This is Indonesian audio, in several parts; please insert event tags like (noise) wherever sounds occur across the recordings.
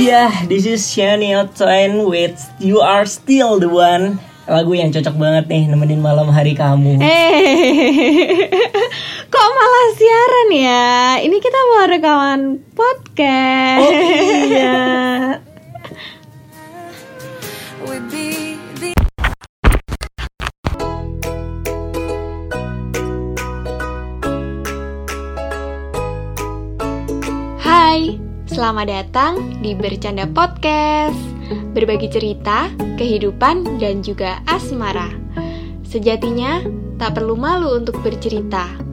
Yeah, this is Shania Twain with You Are Still the One. Lagu yang cocok banget nih nemenin malam hari kamu. Eh, kok malah siaran ya? Ini kita mau rekaman podcast. Oh iya. Hai, selamat datang di Bercanda Podcast. Berbagi cerita, kehidupan, dan juga asmara. Sejatinya, tak perlu malu untuk bercerita,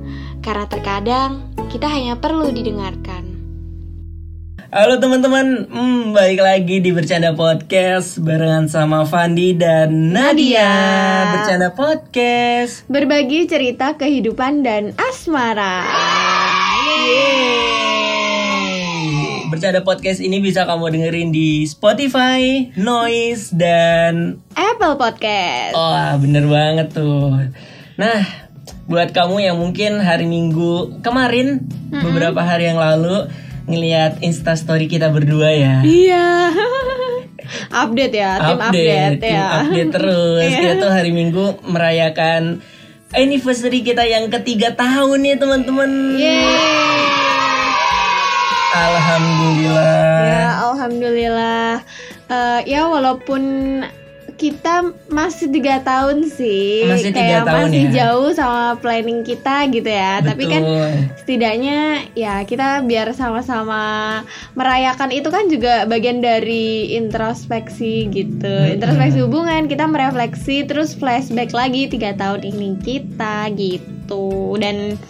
karena terkadang kita hanya perlu didengarkan. Halo teman-teman, hmm, balik lagi di Bercanda Podcast barengan sama Fandi dan Nadia. Nadia. Bercanda Podcast. Berbagi cerita kehidupan dan asmara. Yeay. Bercanda Podcast ini bisa kamu dengerin di Spotify, Noise, dan Apple Podcast. Oh, bener banget tuh. Nah, buat kamu yang mungkin hari Minggu kemarin, beberapa hari yang lalu ngelihat Instastory kita berdua ya. Iya. (laughs) update ya, tim update, tim ya. update terus. Iya. Kita tuh hari Minggu merayakan anniversary kita yang ketiga tahun nih teman-teman. Yeay. Alhamdulillah. Ya, alhamdulillah. Eh, ya walaupun kita masih tiga tahun sih, Masih kayak tahun masih ya. jauh sama planning kita gitu ya. Tapi kan Betul. setidaknya ya kita biar sama-sama merayakan itu kan juga bagian dari introspeksi gitu, introspeksi hubungan. Kita merefleksi terus flashback lagi tiga tahun ini kita gitu dan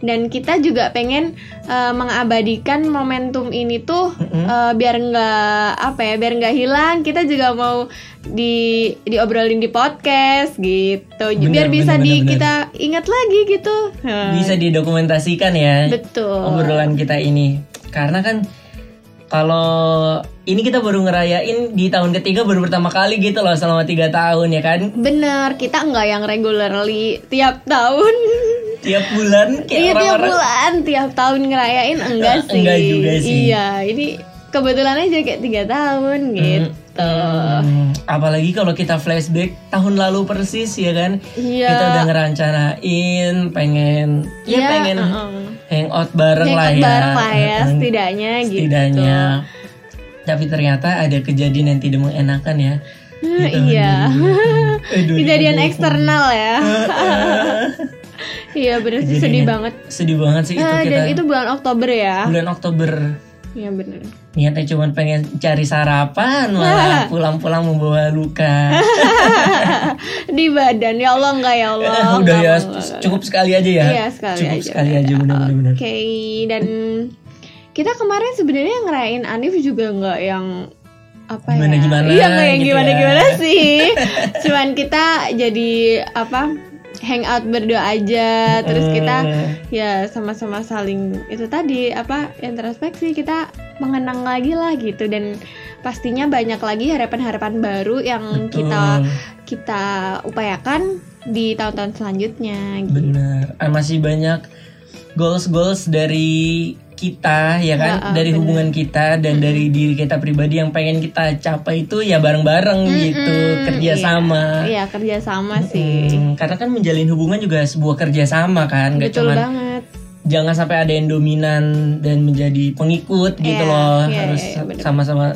dan kita juga pengen eh, mengabadikan momentum ini tuh Mm-mm. eh, biar nggak apa ya biar nggak hilang. Kita juga mau di diobrolin di podcast gitu. Bener, biar bisa bener, di bener, bener. kita ingat lagi gitu. Bisa didokumentasikan ya. betul. obrolan kita ini. Karena kan kalau ini kita baru ngerayain di tahun ketiga baru pertama kali gitu loh selama tiga tahun ya kan? Bener kita nggak yang regularly tiap tahun (laughs) tiap bulan kayak iya tiap bulan tiap tahun ngerayain enggak Eh, sih enggak juga sih. iya ini kebetulan aja kayak tiga tahun gitu Hmm, apalagi kalau kita flashback tahun lalu persis ya kan Iya. kita udah ngerancanain pengen ya Iya, pengen uh-uh. hangout bareng lah ya bareng lah ya setidaknya gitu setidaknya tapi ternyata ada kejadian yang tidak mengenakan ya Hmm, tahun iya. 2000. Eh, (laughs) Kejadian 2020. eksternal ya. (laughs) Iya bener sih sedih banget. sedih banget sih itu Ah, kita dan itu bulan Oktober ya. bulan Oktober Iya bener. niatnya cuma pengen cari sarapan malah (laughs) pulang-pulang membawa luka (laughs) Di badan ya Allah enggak ya Allah. (laughs) Udah enggak, ya enggak, enggak. cukup sekali aja ya Iya sekali cukup aja. sekali aja benar-benar Oke dan kita kemarin sebenarnya ngerayain Anif juga enggak yang apa Gimana- ya? gimana Iya enggak yang gitu gimana ya. gimana sih. Cuman kita jadi apa? Hangout berdua aja terus kita Eh, ya sama-sama saling itu tadi apa introspeksi kita mengenang lagi lah gitu dan pastinya banyak lagi harapan-harapan baru yang betul. kita kita upayakan di tahun-tahun selanjutnya gitu. benar Ah, masih banyak goals goals dari kita ya kan? Ah, dari benar. hubungan kita dan dari diri kita pribadi yang pengen kita capai itu ya bareng-bareng gitu. Kerja sama iya kerja sama sih. Hmm, karena kan menjalin hubungan juga sebuah kerjasama kan nggak cuman banget. jangan sampai ada yang dominan dan menjadi pengikut gitu Iya, loh. iya, harus iya, bener. sama-sama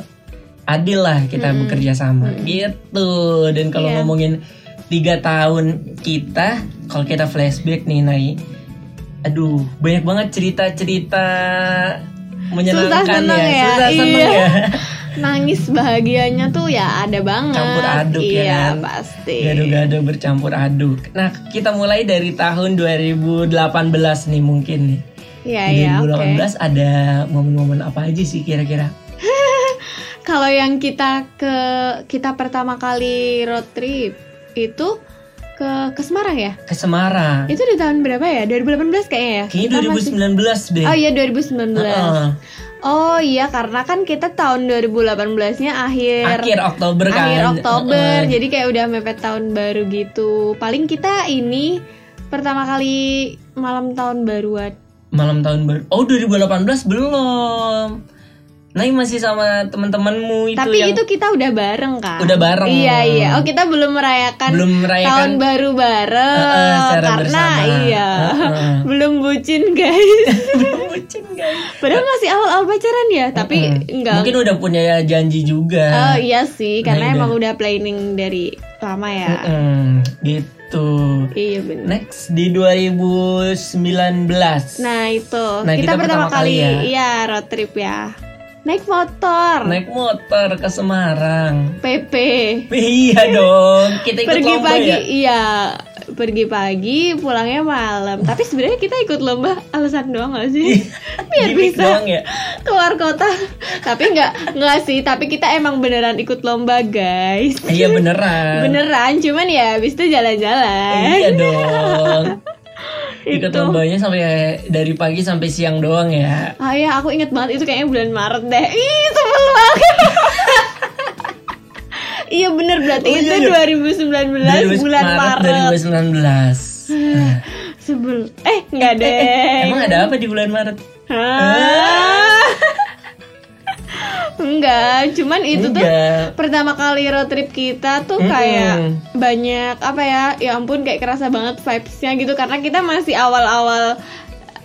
adil lah kita bekerja sama gitu. Dan kalau Iya. ngomongin tiga tahun kita kalau kita flashback nih Nai aduh banyak banget cerita-cerita menyenangkan senang ya, ya, susah senang iya. ya. (laughs) Nangis bahagianya tuh ya ada banget. Campur aduk ya iya kan? pasti. Gado-gado bercampur aduk. Nah kita mulai dari tahun 2018 nih mungkin nih. Iya iya oke. 2018 ada momen-momen apa aja sih kira-kira? (laughs) Kalau yang kita ke kita pertama kali road trip itu ke ke Semarang ya? Ke Semarang. Itu di tahun berapa ya? 2018 kayaknya ya? Kayaknya Kita masih- 2019 deh. Oh iya 2019. Heeh. Oh iya karena kan kita tahun 2018-nya akhir Akhir Oktober kan. akhir Oktober. Eh, Jadi kayak udah mepet tahun baru gitu. Paling kita ini pertama kali malam tahun baruan. malam tahun baru. Oh 2018 belum. Nah ini masih sama teman-temanmu itu Tapi yang itu kita udah bareng kan? Udah bareng. Iya iya. Oh kita belum merayakan belum merayakan tahun baru bareng eh, secara karena bersama. iya Eh, eh. (laughs) belum bucin guys. (laughs) belum bucin guys. Padahal masih awal-awal pacaran ya, tapi Mm-mm. enggak. Mungkin udah punya janji juga. Oh iya sih, karena Nah, emang udah planning dari lama ya. Mm-mm, gitu. Iya benar. Next di 2019. Nah itu Nah, kita, kita pertama, pertama kali, kali ya. iya road trip ya. Naik motor, Naik motor ke Semarang. PP. Iya dong, kita ikut Pergi lomba pagi, ya. iya. Pergi pagi, pulangnya malam. Tapi sebenarnya kita ikut lomba alasan doang gak sih? (laughs) Biar Gimik bisa doang ya. keluar kota. tapi nggak nggak sih. Tapi kita emang beneran ikut lomba guys. Iya beneran. (laughs) Beneran, cuman ya habis itu jalan-jalan. Iya dong. (laughs) Ikut Itu. lombanya sampai dari pagi sampai siang doang ya. Ah ya, aku inget banget itu kayaknya bulan Maret deh. Ih, sebel banget. (laughs) iya bener berarti Oh, iya, itu iya. 2019 bulan Maret. 2019. Nah, Sebel. Eh, enggak deh. Emang ada apa di bulan Maret? Hah? Enggak, cuman itu tuh Enggak. pertama kali road trip kita tuh Mm-mm. kayak banyak apa ya ya ampun kayak kerasa banget vibesnya gitu karena kita masih awal-awal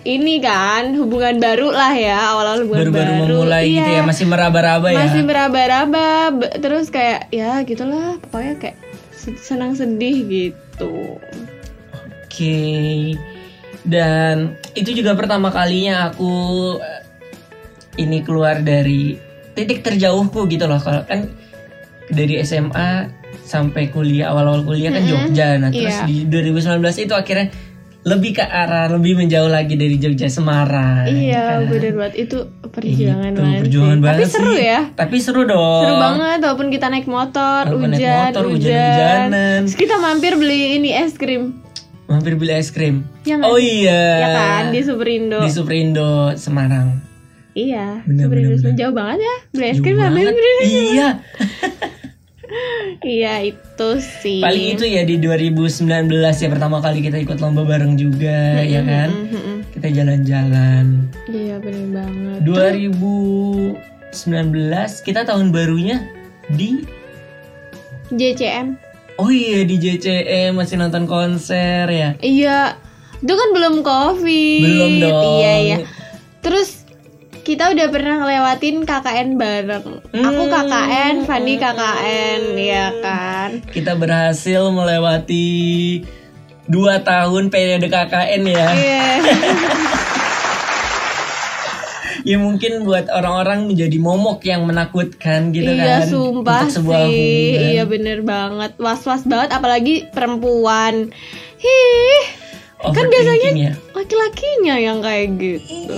ini kan hubungan baru lah ya awal-awal hubungan Baru-baru baru memulai Iya, gitu ya, masih meraba-raba ya. masih meraba-raba terus kayak ya gitulah pokoknya kayak se- senang sedih gitu Oke. Dan itu juga pertama kalinya aku eh, ini keluar dari titik terjauhku gitu loh. Kalau kan dari SMA sampai kuliah awal-awal kuliah kan Mm-mm. Jogja. Nah, terus Iya. di 2019 itu akhirnya lebih ke arah lebih menjauh lagi dari Jogja Semarang. iya kan? bener banget itu perjuangan Itu, banget perjuangan sih. banget tapi seru sih. ya Tapi seru dong. Seru banget walaupun kita naik motor, Walaupun naik hujan, motor, hujan. hujan-hujanan. Terus kita mampir beli ini es krim. Mampir beli es krim. Ya oh iya. Ya kan di Superindo. Di Superindo Semarang. Iya, Bener, bener, bener. jauh banget ya. Beli es krim sama. Iya. (laughs) Iya, itu sih. Paling itu ya di 2019 ya pertama kali kita ikut lomba bareng juga ya kan. Mm, mm, mm. Kita jalan-jalan. Iya, bener banget. 2019 kita tahun barunya di JCM. Oh iya di JCM masih nonton konser ya. Iya. Itu kan belum Covid. Belum dong. Iya, iya. Terus kita udah pernah ngelewatin KKN bareng. Aku Hmm. KKN, Fandi KKN, ya kan? Kita berhasil melewati dua tahun periode KKN ya. Iya. (laughs) Ya mungkin buat orang-orang menjadi momok yang menakutkan gitu iya, kan. sumpah untuk sebuah sih. hubungan. Iya bener banget. Was-was banget apalagi perempuan. Hih, kan biasanya ya. laki-lakinya yang kayak gitu.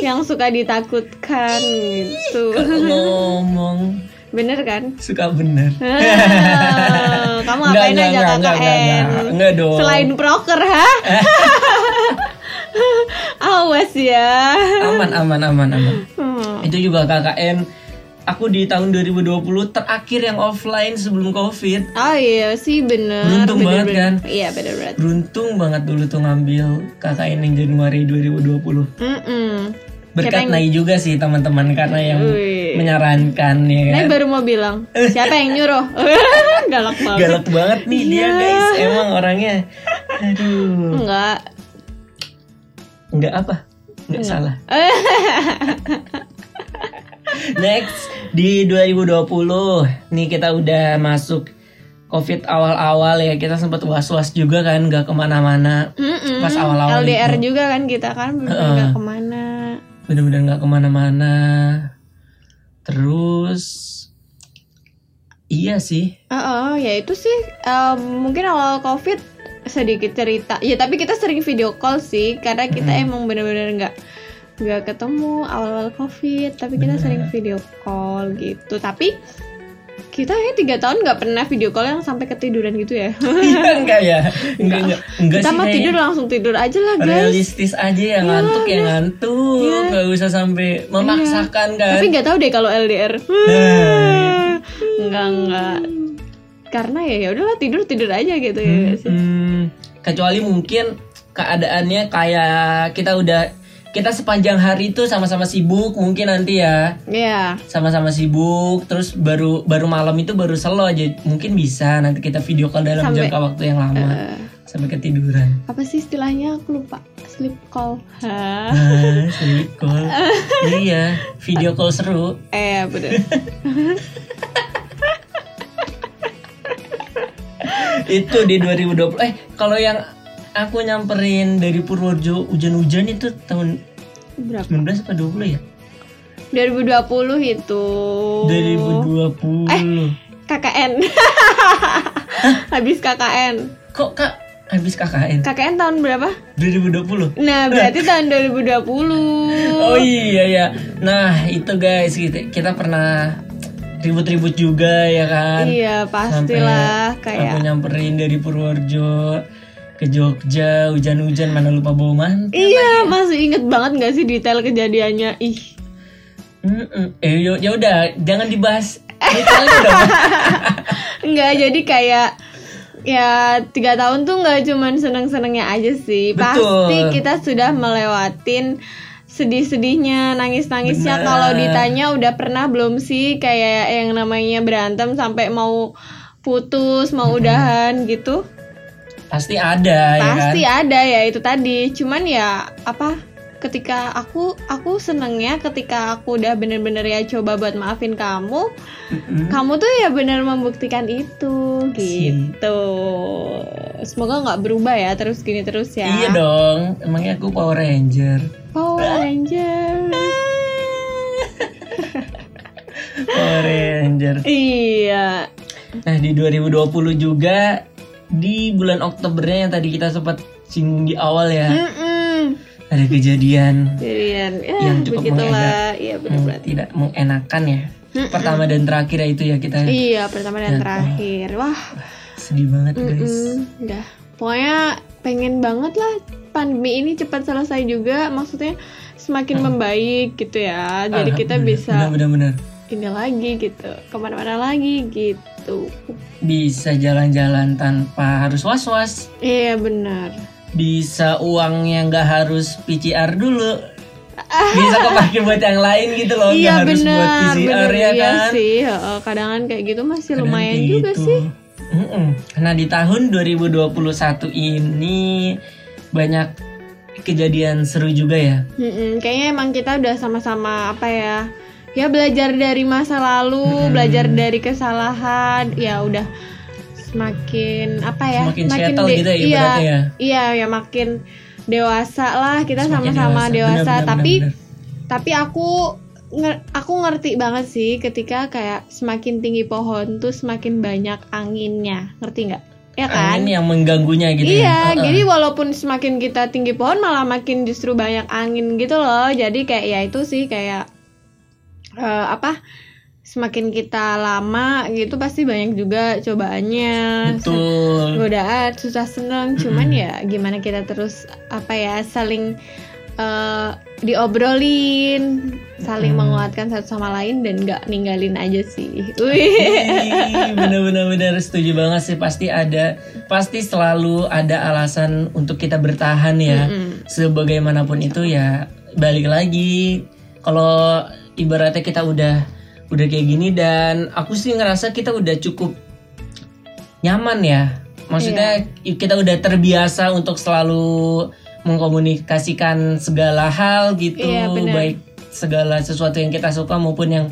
Yang suka ditakutkan gitu. Kalau ngomong Bener kan? suka bener. Ah, (laughs) Kamu ngapain enggak, aja enggak, enggak, KKN? enggak, enggak dong. Selain proker, ha? (laughs) Awas ya. Aman aman aman aman. Hmm. Itu juga KKN. Aku di tahun 2020 terakhir yang offline sebelum covid. Oh iya sih bener. Beruntung bener, banget bener. kan? Iya bener banget. Beruntung banget dulu tuh ngambil KKN yang Januari 2020. Mm-mm. Berkat Siapa yang- Nai juga sih teman-teman karena yang Wih. menyarankan ya kan. Nai baru mau bilang siapa yang nyuruh? (laughs) Galak banget. Galak banget nih dia Iya. guys. Emang orangnya. Aduh. Enggak. Enggak apa? Enggak salah. (laughs) Next di 2020 nih kita udah masuk COVID awal-awal ya kita sempat was-was juga kan nggak ke mana-mana Mm-mm. Pas awal-awal LDR itu. juga kan kita kan bener Heeh. nggak ke mana. bener-bener nggak ke mana-mana terus iya sih Oh, ya itu sih em, mungkin awal covid sedikit cerita. Ya tapi kita sering video call sih karena kita Mm-mm. emang bener-bener nggak nggak ketemu awal-awal covid tapi kita Bener. sering video call gitu. Tapi kita ya tiga tahun nggak pernah video call yang sampai ketiduran gitu ya. (laughs) Iya enggak ya? Enggak enggak. Enggak kita sih mah tidur langsung tidur aja lah guys. realistis aja ya ngantuk ya ngantuk Iya. nggak usah sampai memaksakan kan Tapi nggak tahu deh kalau LDR. Nah, Enggak enggak. Karena ya ya udahlah tidur tidur aja gitu ya. sih. Hmm, kecuali mungkin keadaannya kayak kita udah kita sepanjang hari itu sama-sama sibuk mungkin nanti ya Iya. sama-sama sibuk terus baru baru malam itu baru slow aja mungkin bisa nanti kita video call dalam Sampai- jangka waktu yang lama Eh, sampai ketiduran apa sih istilahnya aku lupa. Sleep call. Hah? ah, sleep call (laughs) iya video call seru Eh bener. (laughs) itu di 2020 eh kalau yang aku nyamperin dari Purworejo hujan-hujan itu tahun Berapa? 19 apa 20 ya 2020 itu. 2020 KKN. (laughs) Habis KKN. kok kak habis KKN KKN tahun berapa? 2020 Nah, berarti tahun 2020. (laughs) oh iya ya nah itu guys kita, kita pernah ribut-ribut juga ya kan Iya, pastilah Sampai kayak aku nyamperin dari Purworejo ke Jogja hujan-hujan mana lupa bawa mantel Iya, masih inget banget gak sih detail kejadiannya? Ih, eh ya udah jangan dibahas (laughs) detailnya dong (laughs) Enggak, jadi kayak ya tiga tahun tuh nggak cuman seneng-senengnya aja sih. Betul. Pasti kita sudah melewatin sedih-sedihnya, nangis-nangisnya. Kalau ditanya udah pernah belum sih kayak yang namanya berantem sampai mau putus, mau udahan gitu? Pasti ada ya kan Pasti ada ya itu tadi. Cuman ya apa? Ketika aku aku senengnya ketika aku udah bener-bener ya coba buat maafin kamu, Mm-mm. kamu tuh ya benar membuktikan itu gitu. Semoga nggak berubah ya terus gini terus ya. Iya dong, emangnya aku Power Ranger. Power Ranger. (laughs) Power Ranger. iya. Nah di 2020 juga di bulan Oktobernya yang tadi kita sempat singgung di awal ya, Mm-mm. ada kejadian Jadian, ya Yang cukup begitulah. Iya yang benar-benar. tidak mengenakan ya. Mm-mm. Pertama dan terakhir ya itu ya kita Iya pertama dan Dan- terakhir. Wah, sedih banget guys. mm-mm. udah. Pokoknya pengen banget lah pandemi ini cepat selesai juga. Maksudnya semakin membaik gitu ya. Jadi kita bisa benar-benar ini lagi gitu, ke mana-mana lagi gitu. Bisa jalan-jalan tanpa harus was-was. Iya benar. Bisa uangnya nggak harus PCR dulu. Bisa kepake buat yang lain gitu loh, nggak iya harus buat PCR benar ya iya kan. sih. Kadang kayak gitu masih Kadang lumayan juga gitu. sih. Mm-mm. Nah di tahun 2021 ini banyak kejadian seru juga ya. Mm-mm, kayaknya emang kita udah sama-sama apa ya? Ya belajar dari masa lalu, belajar dari kesalahan, ya udah semakin apa ya? Semakin settle gitu ya iya, ya. Iya, ya makin dewasa lah. Kita Semakin sama-sama dewasa. dewasa, Benar, tapi benar, tapi aku nger- aku ngerti banget sih ketika kayak semakin tinggi pohon tuh semakin banyak anginnya. Ngerti nggak? Ya kan? Angin yang mengganggunya gitu iya ya. jadi walaupun semakin kita tinggi pohon malah makin justru banyak angin gitu loh. Jadi kayak ya itu sih kayak eh, apa semakin kita lama gitu pasti banyak juga cobaannya. Betul. godaan susah seneng. Cuman ya gimana kita terus apa ya saling eh, diobrolin saling menguatkan satu sama lain dan nggak ninggalin aja sih. Wih. Ih, Bener-bener bener. Setuju banget sih. Pasti ada pasti selalu ada alasan untuk kita bertahan ya. Mm-mm. sebagaimanapun itu ya balik lagi. Kalau ibaratnya kita udah udah kayak gini dan aku sih ngerasa kita udah cukup nyaman ya. Maksudnya kita udah terbiasa untuk selalu mengkomunikasikan segala hal gitu. Iya, baik segala sesuatu yang kita suka maupun yang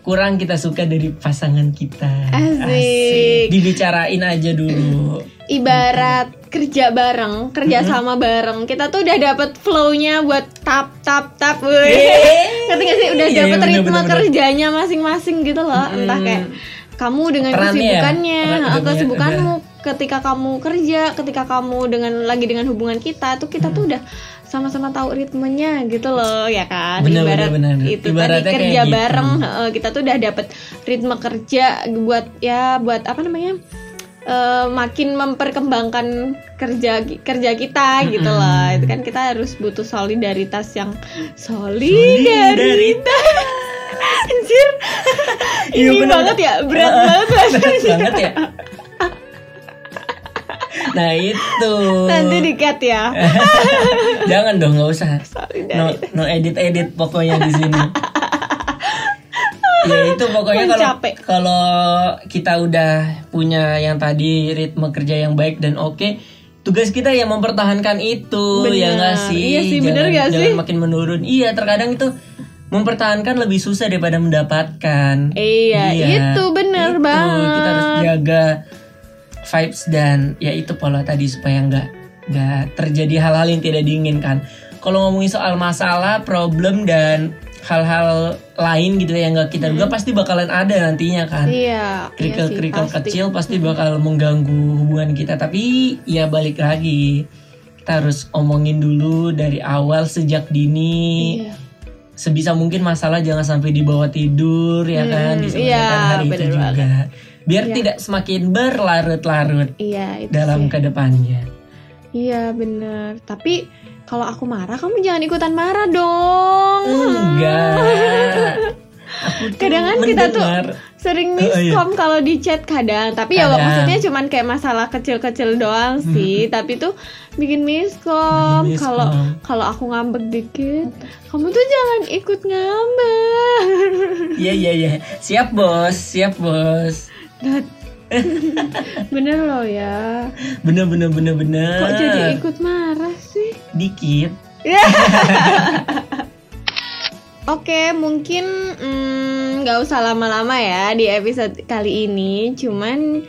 kurang kita suka dari pasangan kita. Asik. dibicarain aja dulu. Ibarat kerja bareng kerja sama bareng kita tuh udah dapet flow-nya buat tap tap tap ngerti gak sih? Udah Iya, dapet iya, ritme kerjanya masing-masing gitu loh. Entah kayak kamu dengan Perannya ya? kesibukannya punya- kesibukanmu ketika kamu kerja ketika kamu dengan lagi dengan hubungan kita tuh kita tuh udah sama-sama tahu ritmenya gitu loh ya kan Bener, ibarat bener, bener. itu Ibaratnya tadi kerja gitu. bareng kita tuh udah dapet ritme kerja buat ya buat apa namanya eh, makin memperkembangkan kerja kerja kita gitu Mm-mm. loh itu kan kita harus butuh solidaritas yang solidaritas (laughs) anjir Iya, ini bener. banget ya berat banget Berat banget ya. (laughs) Nah itu. nanti dikat ya (laughs) Jangan dong, nggak usah. No, solidaritas no edit edit pokoknya di sini. ya itu pokoknya kalau kalau kita udah punya yang tadi ritme kerja yang baik dan oke, tugas kita ya mempertahankan itu Bener. ya nggak sih? Iya sih, jangan, bener nggak jangan sih? makin menurun. Iya terkadang itu mempertahankan lebih susah daripada mendapatkan. Iya, itu bener Itu, banget. Kita harus jaga vibes dan ya itu pola tadi supaya nggak nggak terjadi hal-hal yang tidak diinginkan. Kalau ngomongin soal masalah, problem dan hal-hal lain gitu ya yang nggak kita duga pasti bakalan ada nantinya kan. Hmm. iya Kerikil-kerikil iya kecil pasti bakal mengganggu hubungan kita. Tapi ya balik lagi kita harus omongin dulu dari awal sejak dini Iya. sebisa mungkin masalah jangan sampai dibawa tidur ya Hmm, kan diselesaikan iya, hari itu juga biar Iya. tidak semakin berlarut-larut iya dalam sih. ke depannya. Iya bener. Tapi kalau aku marah kamu jangan ikutan marah dong. Enggak. Aku tuh kadang kan kita tuh sering Oh, iya. miskom kalau di chat kadang. Tapi ya Kadang. maksudnya cuman kayak masalah kecil-kecil doang sih. Tapi tuh bikin miskom. Miskom. kalau kalau aku ngambek dikit kamu tuh jangan ikut ngambek. Iya iya iya. Siap bos. Siap bos (laughs) bener loh ya bener bener bener bener kok jadi ikut marah sih dikit (laughs) Oke, mungkin mm, nggak usah lama-lama ya di episode kali ini. Cuman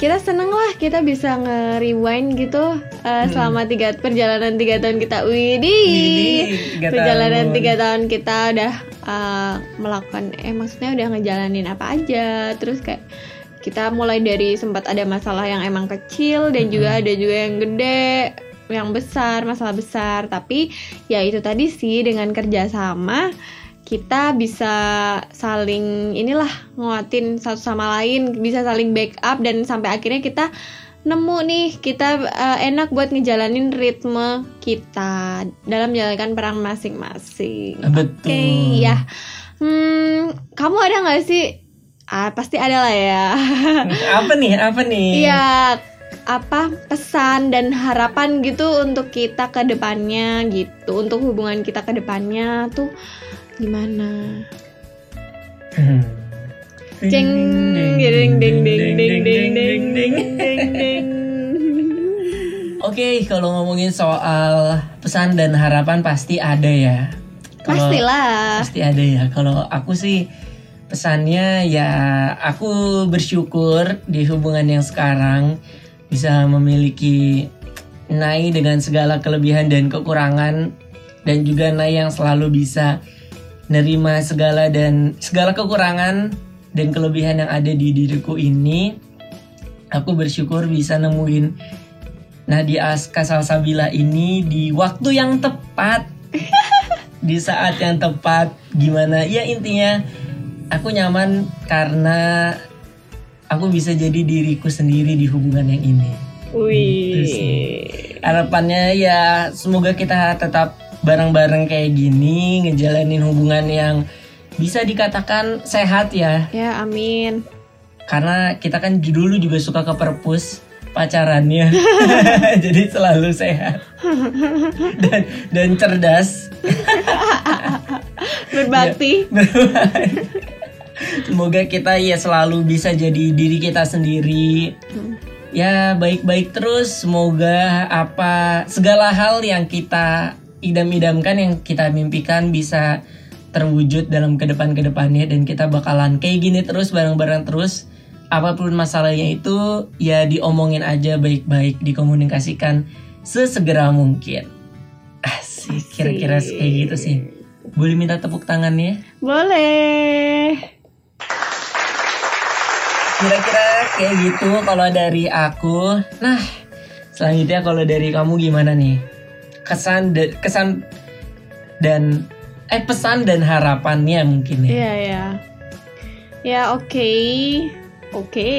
kita seneng lah kita bisa nge-rewind gitu uh, selama tiga perjalanan tiga tahun kita. Widih, tiga perjalanan tahun. tiga tahun kita udah uh, melakukan, eh maksudnya udah ngejalanin apa aja. Terus kayak kita mulai dari sempat ada masalah yang emang kecil dan juga ada juga yang gede yang besar masalah besar tapi ya itu tadi sih dengan kerjasama kita bisa saling inilah nguatin satu sama lain bisa saling backup dan sampai akhirnya kita nemu nih kita uh, enak buat ngejalanin ritme kita dalam menjalankan peran masing-masing betul Oke, ya. Hmm, kamu ada nggak sih? Ah, pasti ada lah ya. apa nih apa nih Iya, apa pesan dan harapan gitu untuk kita ke depannya gitu, untuk hubungan kita ke depannya tuh gimana? Hmm. Jeng, ding ding ding ding ding ding ding ding ding. Oke, kalau ngomongin soal pesan dan harapan pasti ada ya. Kalau- Pastilah. Pasti ada ya. Kalau aku sih pesannya ya aku bersyukur di hubungan yang sekarang bisa memiliki Nai dengan segala kelebihan dan kekurangan dan juga Nai yang selalu bisa nerima segala dan segala kekurangan dan kelebihan yang ada di diriku ini. Aku bersyukur bisa nemuin Nadia Aska Salsabila ini di waktu yang tepat (laughs) di saat yang tepat gimana ya intinya aku nyaman karena aku bisa jadi diriku sendiri di hubungan yang ini. Wih. harapannya ya semoga kita tetap bareng-bareng kayak gini ngejalanin hubungan yang bisa dikatakan sehat ya Ya, amin. karena kita kan dulu juga suka ke perpus pacarannya (laughs) jadi selalu sehat dan dan cerdas (laughs) Berbakti. Semoga kita ya selalu bisa jadi diri kita sendiri. Ya baik-baik terus. Semoga apa segala hal yang kita idam-idamkan yang kita mimpikan bisa terwujud dalam ke depan ke depannya dan kita bakalan kayak gini terus bareng-bareng terus. Apa pun masalahnya itu ya diomongin aja baik-baik, dikomunikasikan sesegera mungkin. Asik, kira-kira kayak gitu sih. Boleh minta tepuk tangannya? Boleh. Kira-kira kayak gitu kalau dari aku. Nah, selanjutnya kalau dari kamu gimana nih? Kesan da- kesan dan eh pesan dan harapannya mungkin ya. Iya ya. Ya oke. Oke.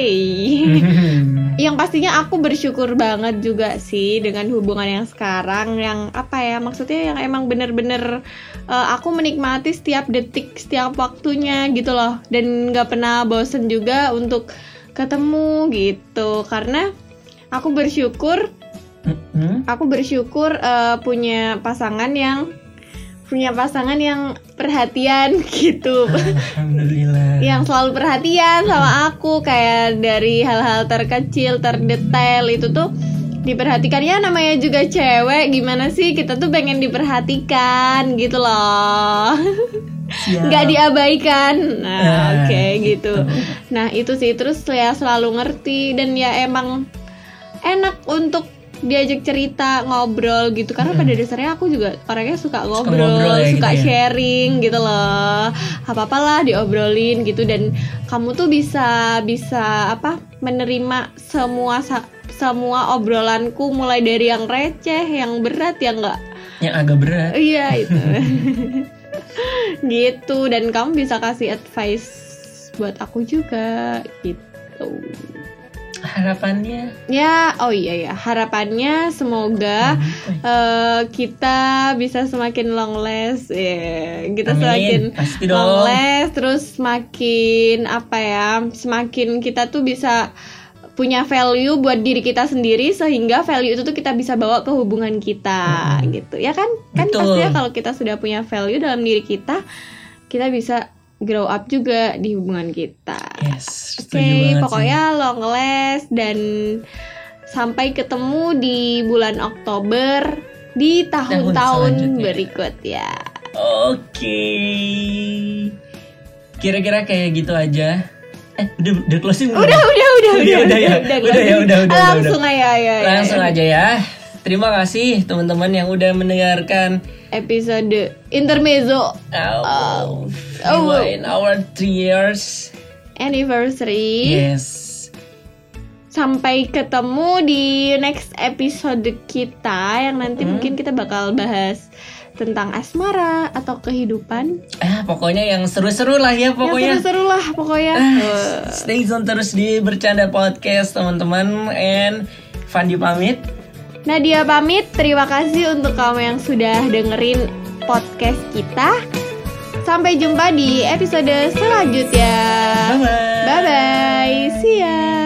(laughs) yang pastinya aku bersyukur banget juga sih dengan hubungan yang sekarang yang apa ya maksudnya yang emang bener-bener uh, aku menikmati setiap detik setiap waktunya gitu loh dan nggak pernah bosen juga untuk ketemu gitu karena aku bersyukur aku bersyukur uh, punya pasangan yang punya pasangan yang perhatian (laughs) gitu. Alhamdulillah. yang selalu perhatian sama aku kayak dari hal-hal terkecil terdetail itu tuh diperhatikan. Ya namanya juga cewek gimana sih? Kita tuh pengen diperhatikan gitu loh. Nggak diabaikan. Nah Ah, oke gitu. gitu. nah itu sih. Terus ya selalu ngerti dan ya emang enak untuk diajak cerita ngobrol gitu. Karena pada dasarnya aku juga orangnya suka ngobrol, ngobrol ya suka gitu ya. sharing gitu loh. Apa apalah diobrolin gitu. Dan kamu tuh bisa bisa apa menerima semua semua obrolanku mulai dari yang receh yang berat yang enggak Yang agak berat. iya itu. (laughs) Gitu. Dan kamu bisa kasih advice buat aku juga gitu Harapannya. ya oh iya ya harapannya semoga eh, kita bisa semakin long last ya kita Amin. semakin Pasti long dong. last terus semakin apa ya semakin kita tuh bisa punya value buat diri kita sendiri sehingga value itu tuh kita bisa bawa ke hubungan kita gitu ya kan kan Betul. pastinya kalau kita sudah punya value dalam diri kita kita bisa grow up juga di hubungan kita Yes. Oke, setuju banget sih. pokoknya long last dan sampai ketemu di bulan Oktober di tahun-tahun berikut ya. Oke. Kira-kira kayak gitu aja. Eh, udah udah closing belum? Udah, udah, udah, Udah, udah, udah ya? Udah ya, udah, udah, udah, Langsung aja, ya, ya. Langsung aja ya. Terima kasih teman-teman yang udah mendengarkan Episode intermezzo Oh, Oh. in our three years. anniversary. Yes. Sampai ketemu di next episode kita yang nanti Hmm. mungkin kita bakal bahas tentang asmara atau kehidupan. Ah, pokoknya yang seru-seru lah ya Yang pokoknya. seru-seru lah pokoknya. Ah, Eh. Stay tune terus di Bercanda Podcast teman-teman and Fandi pamit. Nadia pamit, terima kasih untuk kamu yang sudah dengerin podcast kita. Sampai jumpa di episode selanjutnya. Bye bye. Bye bye, see ya.